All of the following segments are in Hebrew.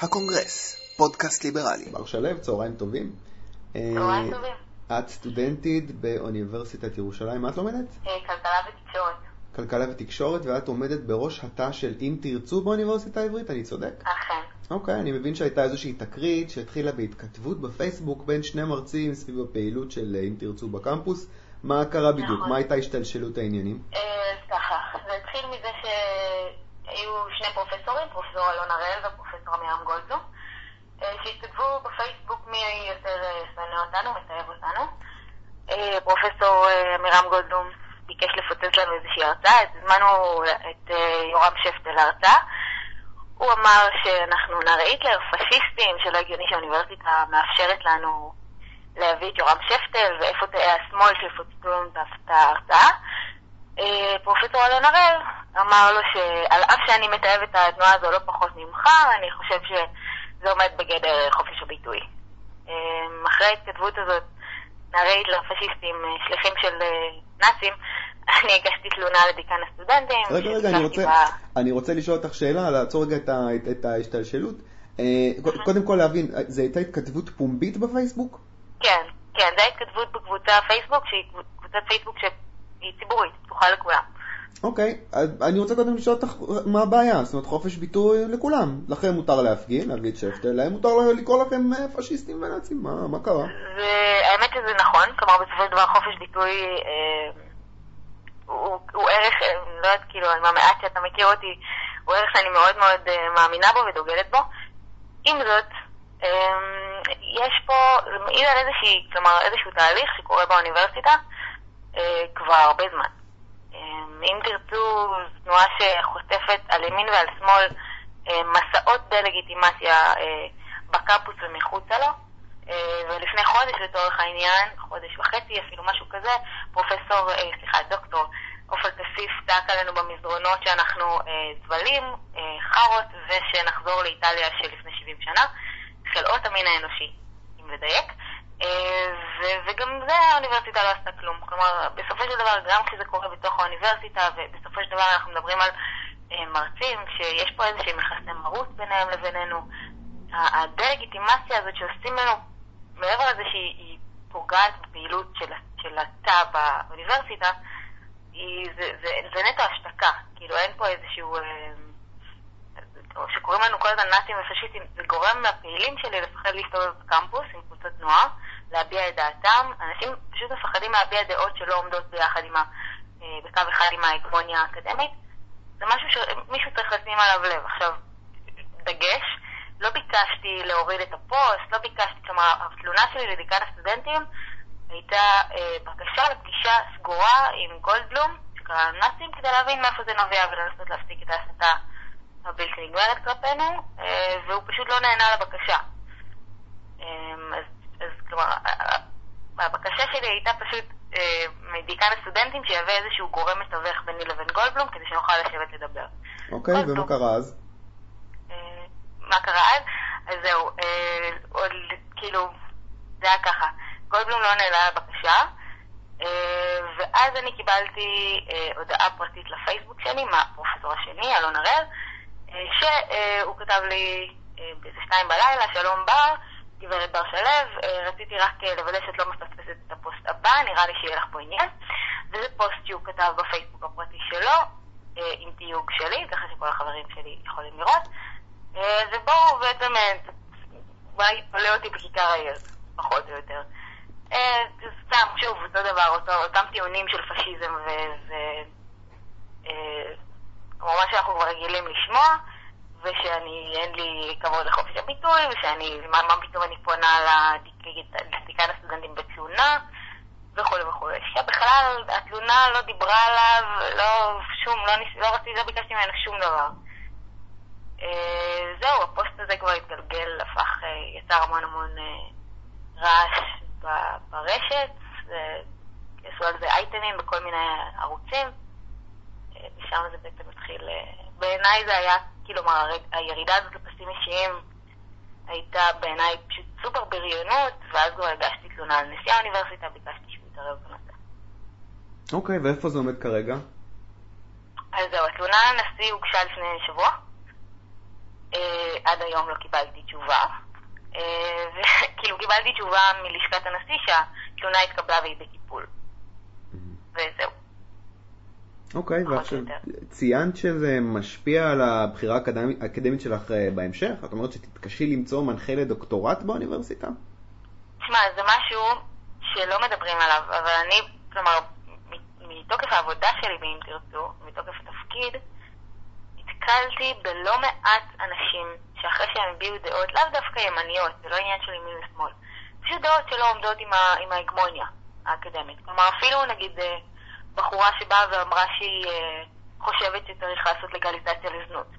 הקונגרס, פודקאסט ליברלי. בר שלו, צהריים טובים. צהריים אה, טובים. את סטודנטית באוניברסיטת ירושלים, מה את לומדת? אה, כלכלה ותקשורת. כלכלה ותקשורת, ואת עומדת בראש התא של אם תרצו באוניברסיטה העברית, אני צודק? אכן. אוקיי, אני מבין שהייתה איזושהי תקרית שהתחילה בהתכתבות בפייסבוק בין שני מרצים סביב הפעילות של אה, אם תרצו בקמפוס. מה קרה בדיוק? נכון. מה הייתה השתלשלות העניינים? אה, אז ככה, זה התחיל מזה שהיו שני פרופסורים, פרופסור אלון הראל ופרופסור עמירם גולדבלום, אה, שהתכתבו בפייסבוק מי יותר אה, שונא אותנו, מתעב אותנו. אה, פרופסור אה, עמירם גולדבלום ביקש לפוצץ לנו איזושהי הרצאה, הזמנו את אה, יורם שפטל להרצאה. הוא אמר שאנחנו נערי היטלר, פשיסטים, שלא הגיוני שהאוניברסיטה מאפשרת לנו להביא את יורם שפטל ואיפה תאי השמאל שיפוצצו לנו את ההרצאה. אה, פרופסור אלון הראל אמר לו שעל אף שאני מתעב את התנועה הזו לא פחות ממך, אני חושב שזה עומד בגדר חופש הביטוי. אה, אחרי ההתכתבות הזאת, נערי היטלר פשיסטים, אה, שליחים של אה, נאצים, אני הגשתי תלונה לדיקן הסטודנטים. רגע, רגע, אני רוצה, ב- אני רוצה לשאול אותך שאלה, לעצור רגע את, את, את ההשתלשלות. אה, קודם כל להבין, אה, זו הייתה התכתבות פומבית בפייסבוק? כן, כן, זו ההתכתבות בקבוצה פייסבוק, שהיא קבוצת פייסבוק שהיא ציבורית, פתוחה לכולם. אוקיי, אז אני רוצה קודם לשאול אותך מה הבעיה, זאת אומרת חופש ביטוי לכולם. לכם מותר להפגין, להביא את שפטל, להם מותר לקרוא לכם אה, פשיסטים ונאצים, מה, מה קרה? והאמת שזה נכון, כלומר בסופו של דבר חופש ביטוי אה, הוא, הוא ערך, אה, לא יודעת, כאילו, עם המעט שאתה מכיר אותי, הוא ערך שאני מאוד מאוד אה, מאמינה בו ודוגלת בו. עם זאת, אה, יש פה, זה מעיד על איזושהי, כלומר איזשהו תהליך שקורה באוניברסיטה אה, כבר הרבה זמן. אם תרצו, תנועה שחוטפת על ימין ועל שמאל אה, מסעות דה-לגיטימציה אה, בקמפוס ומחוצה לו. אה, ולפני חודש לצורך העניין, חודש וחצי אפילו משהו כזה, פרופסור, סליחה, דוקטור עופר כסיף צעק עלינו במסדרונות שאנחנו זבלים, חארות, ושנחזור לאיטליה של לפני 70 שנה, חלאות המין האנושי, אם לדייק. אה, וגם זה האוניברסיטה לא עשתה כלום. כלומר, בסופו של דבר, גם כשזה קורה בתוך האוניברסיטה, ובסופו של דבר אנחנו מדברים על אה, מרצים, שיש פה איזה שהם יחסי מרות ביניהם לבינינו, הדה-לגיטימציה הזאת שעושים לנו, מעבר לזה שהיא היא פוגעת בפעילות של, של התא באוניברסיטה, היא, זה, זה, זה נטו השתקה. כאילו אין פה איזשהו... אה, או שקוראים לנו כל הזמן נאצים ופשיסטים, זה גורם לפעילים שלי לפחד להסתובב בקמפוס עם קבוצות תנועה, להביע את דעתם. אנשים פשוט מפחדים להביע דעות שלא עומדות ביחד עם ה... אה, בקו אחד עם ההגמוניה האקדמית. זה משהו שמישהו צריך לשים עליו לב. עכשיו, דגש, לא ביקשתי להוריד את הפוסט, לא ביקשתי, כלומר, התלונה שלי לדיקן הסטודנטים הייתה אה, בקשה לפגישה סגורה עם גולדבלום, שקרא נאצים, כדי להבין מאיפה זה נובע ולנסות להפסיק את ההסתה הבלתי נגמרת כלפינו, אה, והוא פשוט לא נענה לבקשה. אה, אז, אז כלומר, הבקשה שלי הייתה פשוט אה, מדיקן הסטודנטים שיהווה איזשהו גורם מתווך ביני לבין גולדבלום כדי שנוכל לשבת לדבר. אוקיי, גולדבלום. ומה קרה אז? אה, מה קרה אז? אז זהו, אה, עוד כאילו, זה היה ככה, גולדבלום לא נענה לבקשה, אה, ואז אני קיבלתי אה, הודעה פרטית לפייסבוק שלי מהפרופסור השני, אלון הראל, אה, שהוא כתב לי אה, באיזה שתיים בלילה, שלום בר, גברת בר שלו, אה, רציתי רק אה, לוודא שאת לא מפספסת את הפוסט הבא, נראה לי שיהיה לך פה עניין. וזה פוסט שהוא כתב בפייסבוק הפרטי שלו, אה, עם תיוג שלי, ככה שכל החברים שלי יכולים לראות. ובואו בעצם, אה, אולי יתפלא אותי בכיכר העיר, פחות או יותר. סתם, שוב, אותו דבר, אותו, אותם טיעונים של פשיזם ו... ו אה, כמו מה שאנחנו כבר רגילים לשמוע, ושאני, אין לי כבוד לחופש הביטוי, ושאני, מה, מה פתאום אני פונה לדיק- לדיקן הסטודנטים בתלונה, וכולי וכולי. שבכלל התלונה לא דיברה עליו, לא, שום, לא, ניס, לא רציתי, לא ביקשתי ממנו שום דבר. אה, זהו, הפוסט הזה כבר התגלגל, הפך, אה, יצר המון המון אה, רעש ברשת, ועשו על זה אייטמים בכל מיני ערוצים. משם זה בעצם התחיל, בעיניי זה היה, מה, הר- הירידה הזאת לפסים אישיים הייתה בעיניי פשוט סופר בריונות, ואז כבר הגשתי תלונה על נשיא האוניברסיטה, ביקשתי שהוא יתערב בנושא. אוקיי, ואיפה זה עומד כרגע? אז זהו, התלונה לנשיא הוגשה לפני שבוע. אה, עד היום לא קיבלתי תשובה. אה, וכאילו קיבלתי תשובה מלשכת הנשיא שהתלונה התקבלה והיא בטיפול. וזהו. אוקיי, או ועכשיו. ציינת שזה משפיע על הבחירה האקדמית- שלך אה, בהמשך? את אומרת שתתקשי למצוא מנחה לדוקטורט באוניברסיטה? תשמע, זה משהו שלא מדברים עליו, אבל אני, כלומר, מתוקף העבודה שלי באם תרצו, מתוקף התפקיד, נתקלתי בלא מעט אנשים שאחרי שהם הביעו דעות, לאו דווקא ימניות, זה לא עניין של ימין ושמאל, פשוט דעות שלא עומדות עם, ה- עם ההגמוניה האקדמית. כלומר, אפילו נגיד אה, בחורה שבאה ואמרה שהיא אה, חושבת שצריך לעשות לגליזציה לזנות.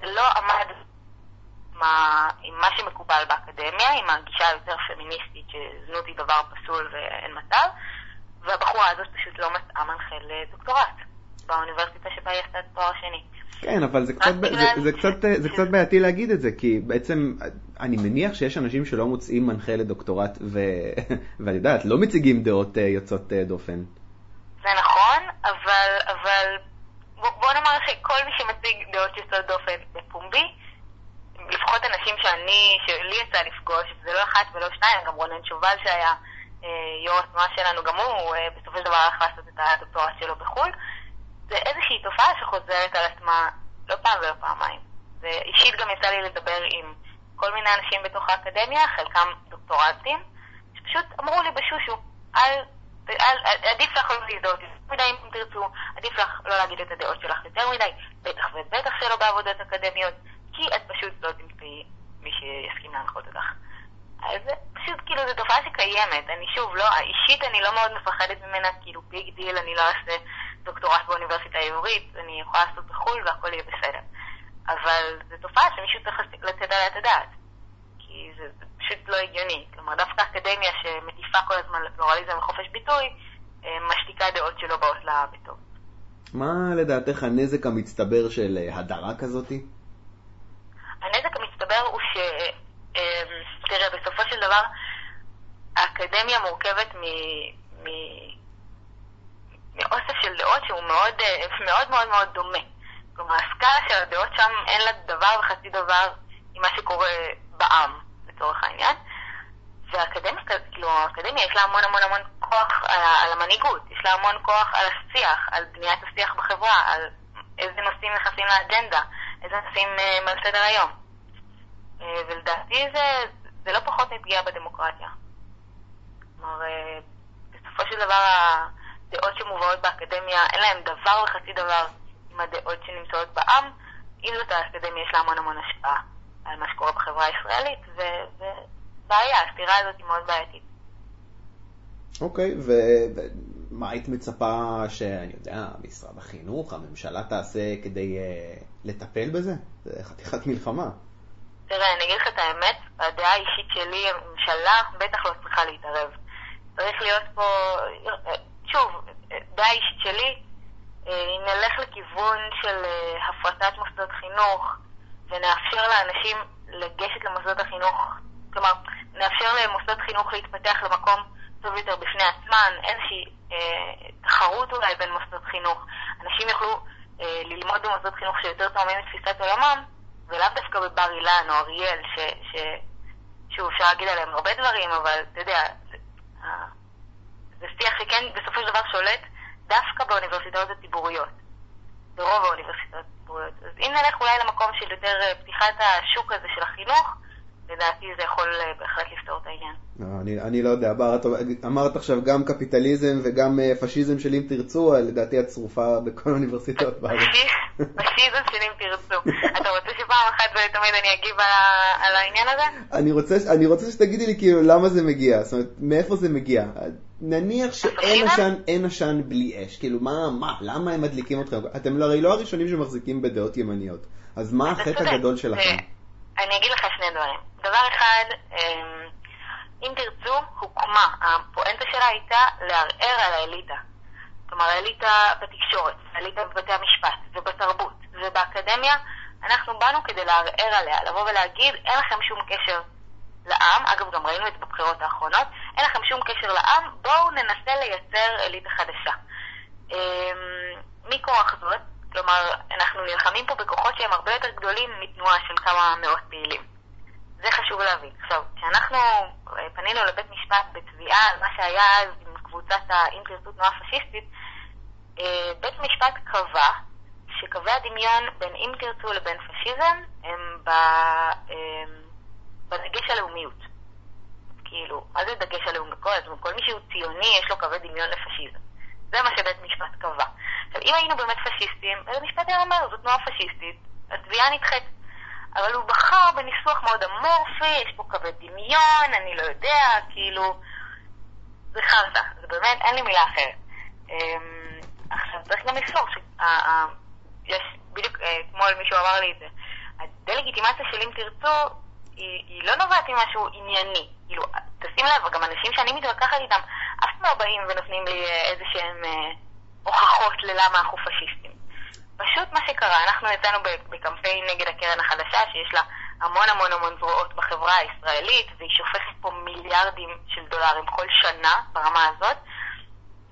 זה לא עמד מה, עם מה שמקובל באקדמיה, עם הגישה היותר פמיניסטית שזנות היא דבר פסול ואין מצב, והבחורה הזאת פשוט לא מצאה מנחה לדוקטורט באוניברסיטה שבה היא עשתה תואר שני. כן, אבל זה קצת, זה, בגלל- זה, קצת, זה קצת בעייתי להגיד את זה, כי בעצם אני מניח שיש אנשים שלא מוצאים מנחה לדוקטורט. ואת יודעת, לא מציגים דעות אה, יוצאות אה, דופן. זה נכון, אבל, אבל בוא, בוא נאמר שכל מי שמציג דעות יוצאות דופן בפומבי, לפחות אנשים שאני, שלי יצא לפגוש, זה לא אחת ולא שניים, גם רונן שובל שהיה אה, יו"ר התנועה שלנו, גם הוא אה, בסופו של דבר הלך לעשות את הדוקטורט שלו בחו"ל, זה איזושהי תופעה שחוזרת על עצמה לא פעם ולא פעמיים. ואישית גם יצא לי לדבר עם כל מיני אנשים בתוך האקדמיה, חלקם דוקטורנטים, שפשוט אמרו לי בשושו, אל, אל, אל, עדיף לך לא להזדהות יותר מדי אם תרצו, עדיף לך לא להגיד את הדעות שלך יותר מדי, בטח ובטח שלא בעבודות אקדמיות, כי את פשוט לא תמצאי מי שיסכים להנחות אותך. אז פשוט כאילו זו תופעה שקיימת, אני שוב, לא, אישית אני לא מאוד מפחדת ממנה, כאילו big deal, אני לא אעשה דוקטורט באוניברסיטה העברית, אני יכולה לעשות בחו"ל והכל יהיה בסדר. אבל זו תופעה שמישהו צריך לתת עליה את הדעת. כי זה, זה פשוט לא הגיוני. כלומר, דווקא אקדמיה שמטיפה כל הזמן לפלורליזם וחופש ביטוי, אה, משתיקה דעות שלא באות לה בטוב. מה לדעתך הנזק המצטבר של אה, הדרה כזאתי? המצטבר הוא ש... אה, תראה, בסופו של דבר, האקדמיה מורכבת מ... מ... מאוסף של דעות שהוא מאוד אה, מאוד מאוד מאוד דומה. כלומר, הסקאלה של הדעות שם אין לה דבר וחצי דבר עם מה שקורה בעם, לצורך העניין. והאקדמיה, כאילו, האקדמיה יש לה המון המון המון כוח על, על המנהיגות, יש לה המון כוח על השיח, על בניית השיח בחברה, על איזה נושאים נכנסים לאג'נדה, איזה נושאים אה, על סדר היום. אה, ולדעתי זה, זה לא פחות מפגיעה בדמוקרטיה. כלומר, אה, בסופו של דבר הדעות שמובאות באקדמיה, אין להן דבר וחצי דבר עם הדעות שנמצאות בעם. עם זאת, האקדמיה יש לה המון המון השפעה על מה שקורה בחברה הישראלית, ובעיה, הסתירה הזאת היא מאוד בעייתית. אוקיי, ו- ומה היית מצפה שאני יודע, משרד החינוך, הממשלה תעשה כדי uh, לטפל בזה? זה חתיכת מלחמה. תראה, אני אגיד לך את האמת, הדעה האישית שלי, הממשלה בטח לא צריכה להתערב. צריך להיות פה, שוב, דעה אישית שלי, אה, אם נלך לכיוון של אה, הפרטת מוסדות חינוך ונאפשר לאנשים לגשת למוסדות החינוך, כלומר, נאפשר למוסדות חינוך להתפתח למקום טוב יותר בפני עצמן, איזושהי אה, תחרות אולי בין מוסדות חינוך. אנשים יוכלו אה, ללמוד במוסדות חינוך שיותר תואמים את תפיסת עולמם, ולאו דווקא בבר אילן או אריאל, ש, ש, שוב, אפשר להגיד עליהם הרבה דברים, אבל אתה יודע, זה, זה שיח שכן בסופו של דבר שולט דווקא באוניברסיטאות הציבוריות, ברוב האוניברסיטאות הציבוריות. אז אם נלך אולי למקום של יותר אה, פתיחת השוק הזה של החינוך, לדעתי זה יכול אה, בהחלט לפתור את העניין. לא, אני, אני לא יודע, בר, אמרת עכשיו גם קפיטליזם וגם אה, פשיזם של אם תרצו, לדעתי את צרופה בכל האוניברסיטאות בארץ. פשיזם- של אם תרצו. אתה רוצה שפעם אחת ולתמיד אני אגיב על על העניין הזה? אני רוצה, אני רוצה שתגידי לי כאילו למה זה מגיע, זאת אומרת, מאיפה זה מגיע. נניח שאין? עשן, אין עשן בלי אש, כאילו מה, מה, למה הם מדליקים אתכם? אתם הרי לא הראשונים שמחזיקים בדעות ימניות, אז מה החטא. הגדול שלכם? אני אגיד לך שני דברים. דבר אחד, אמ, אם תרצו, הוקמה, הפואנטה שלה הייתה לערער על האליטה. כלומר, האליטה בתקשורת, האליטה בבתי המשפט ובתרבות ובאקדמיה, אנחנו באנו כדי לערער עליה, לבוא ולהגיד, אין לכם שום קשר לעם, אגב, גם ראינו את זה בבחירות האחרונות, אין לכם שום קשר לעם, בואו ננסה לייצר אליטה חדשה. אמ, מכורח זאת, כלומר, אנחנו נלחמים פה בכוחות שהם הרבה יותר גדולים מתנועה של כמה מאות פעילים. זה חשוב להבין. עכשיו, כשאנחנו אה, פנינו לבית משפט בתביעה על מה שהיה אז עם קבוצת האם תרצו תנועה פשיסטית, אה, בית משפט קבע שקווי הדמיון בין אם תרצו לבין פשיזם הם אה, בדגש הלאומיות. כאילו, מה זה דגש הלאומיות? כל, כל מי שהוא ציוני יש לו קווי דמיון לפשיזם. זה מה שבית משפט קבע. עכשיו, אם היינו באמת פשיסטים, בית משפט היה אומר, זו תנועה פשיסטית, התביעה נדחית. אבל הוא בחר בניסוח מאוד אמורפי, יש פה קווי דמיון, אני לא יודע, כאילו... זה חרטא, זה באמת, אין לי מילה אחרת. אמ, עכשיו, צריך גם לזכור שיש, בדיוק אה, מישהו אמר לי את זה, הדה-לגיטימציה של אם תרצו, היא, לא נובעת ממשהו ענייני. כאילו, תשים לב, גם אנשים שאני מתווכחת איתם, אף פעם לא באים ונותנים לי אה, איזה שהם אה, ללמה אנחנו פשיסטים. פשוט מה שקרה, אנחנו יצאנו בקמפיין נגד הקרן החדשה, שיש לה המון המון המון זרועות בחברה הישראלית, והיא שופכת פה מיליארדים של דולרים כל שנה ברמה הזאת,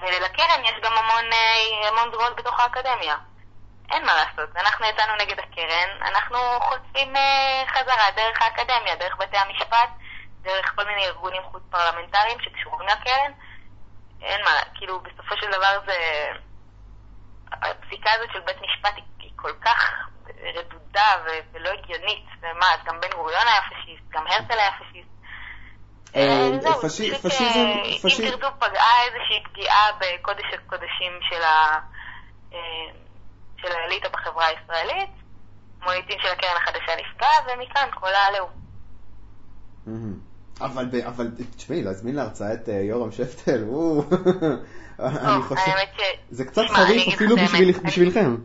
ולקרן יש גם המון, אה, המון זרועות בתוך האקדמיה. אין מה לעשות, אנחנו יצאנו נגד הקרן, אנחנו חוטפים אה, חזרה דרך האקדמיה, דרך בתי המשפט, דרך כל מיני ארגונים חוץ פרלמנטריים שקשורים לקרן. אין מה, כאילו בסופו של דבר זה... הפסיקה הזאת של בית משפט היא, כל כך רדודה ולא הגיונית, ומה, אז גם בן גוריון היה פשיסט, גם הרצל היה פשיסט. אה, אה, פשיזם, אם תרצו פגעה איזושהי פגיעה בקודש הקודשים של ה... של האליטה בחברה הישראלית, מוניטין של הקרן החדשה נפגע, ומכאן כל העליהום. אבל, אבל תשמעי, להזמין להרצאה את אה, יורם שפטל, הוא... אני חושב... זה קצת חריף אפילו בשבילכם.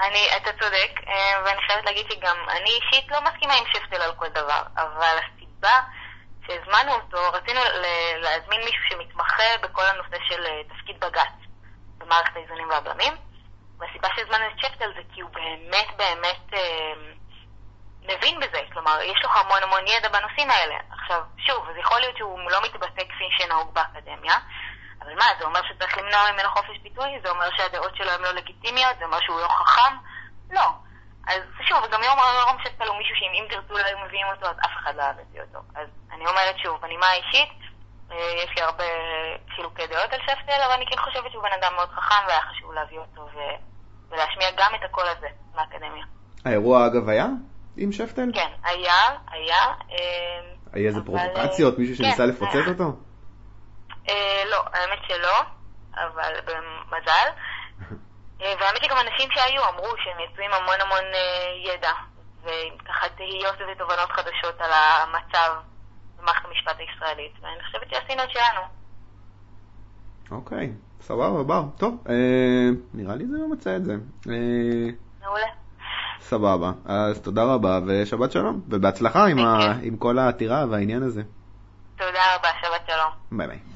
אני, אתה צודק, אה, ואני חייבת להגיד שגם אני אישית לא מסכימה עם שפטל על כל דבר, אבל הסיבה שהזמנו אותו, רצינו להזמין מישהו שמתמחה בכל הנושא של אה, תפקיד בג"ץ במערכת האיזונים והבלמים, והסיבה שהזמנו את שפטל זה כי הוא באמת באמת מבין בזה, כלומר, יש לו המון המון ידע בנושאים האלה. עכשיו, שוב, אז יכול להיות שהוא לא מתבטא כפי שנהוג באקדמיה, אבל מה, זה אומר שצריך למנוע ממנו חופש ביטוי? זה אומר שהדעות שלו הן לא לגיטימיות? זה אומר שהוא לא חכם? לא. אז שוב, וגם יום יורם שפטל הוא מישהו שאם אם תרצו לא היו מביאים אותו, אז אף אחד לא אהב אותו. אז אני אומרת שוב, בנימה אישית, אה, יש לי הרבה חילוקי דעות על שפטל, אבל אני כן חושבת שהוא בן אדם מאוד חכם והיה חשוב להביא אותו ו... ולהשמיע גם את הקול הזה מהאקדמיה. האירוע אגב היה עם שפטל? כן, היה, היה. אה, היה איזה פרובוקציות? מישהו שניסה כן, לפוצץ אותו? אה, לא, האמת שלא, אבל במזל. והאמת שגם אנשים שהיו אמרו שהם יצאו עם המון המון ידע, וככה תהיות ותובנות חדשות על המצב במערכת המשפט הישראלית, ואני חושבת שעשינו את שלנו. אוקיי, סבבה, בר. טוב, אה, נראה לי זה ממצא את זה. אה, מעולה. סבבה, אז תודה רבה ושבת שלום, ובהצלחה עם, ה... עם כל העתירה והעניין הזה. תודה רבה, שבת שלום. ביי ביי.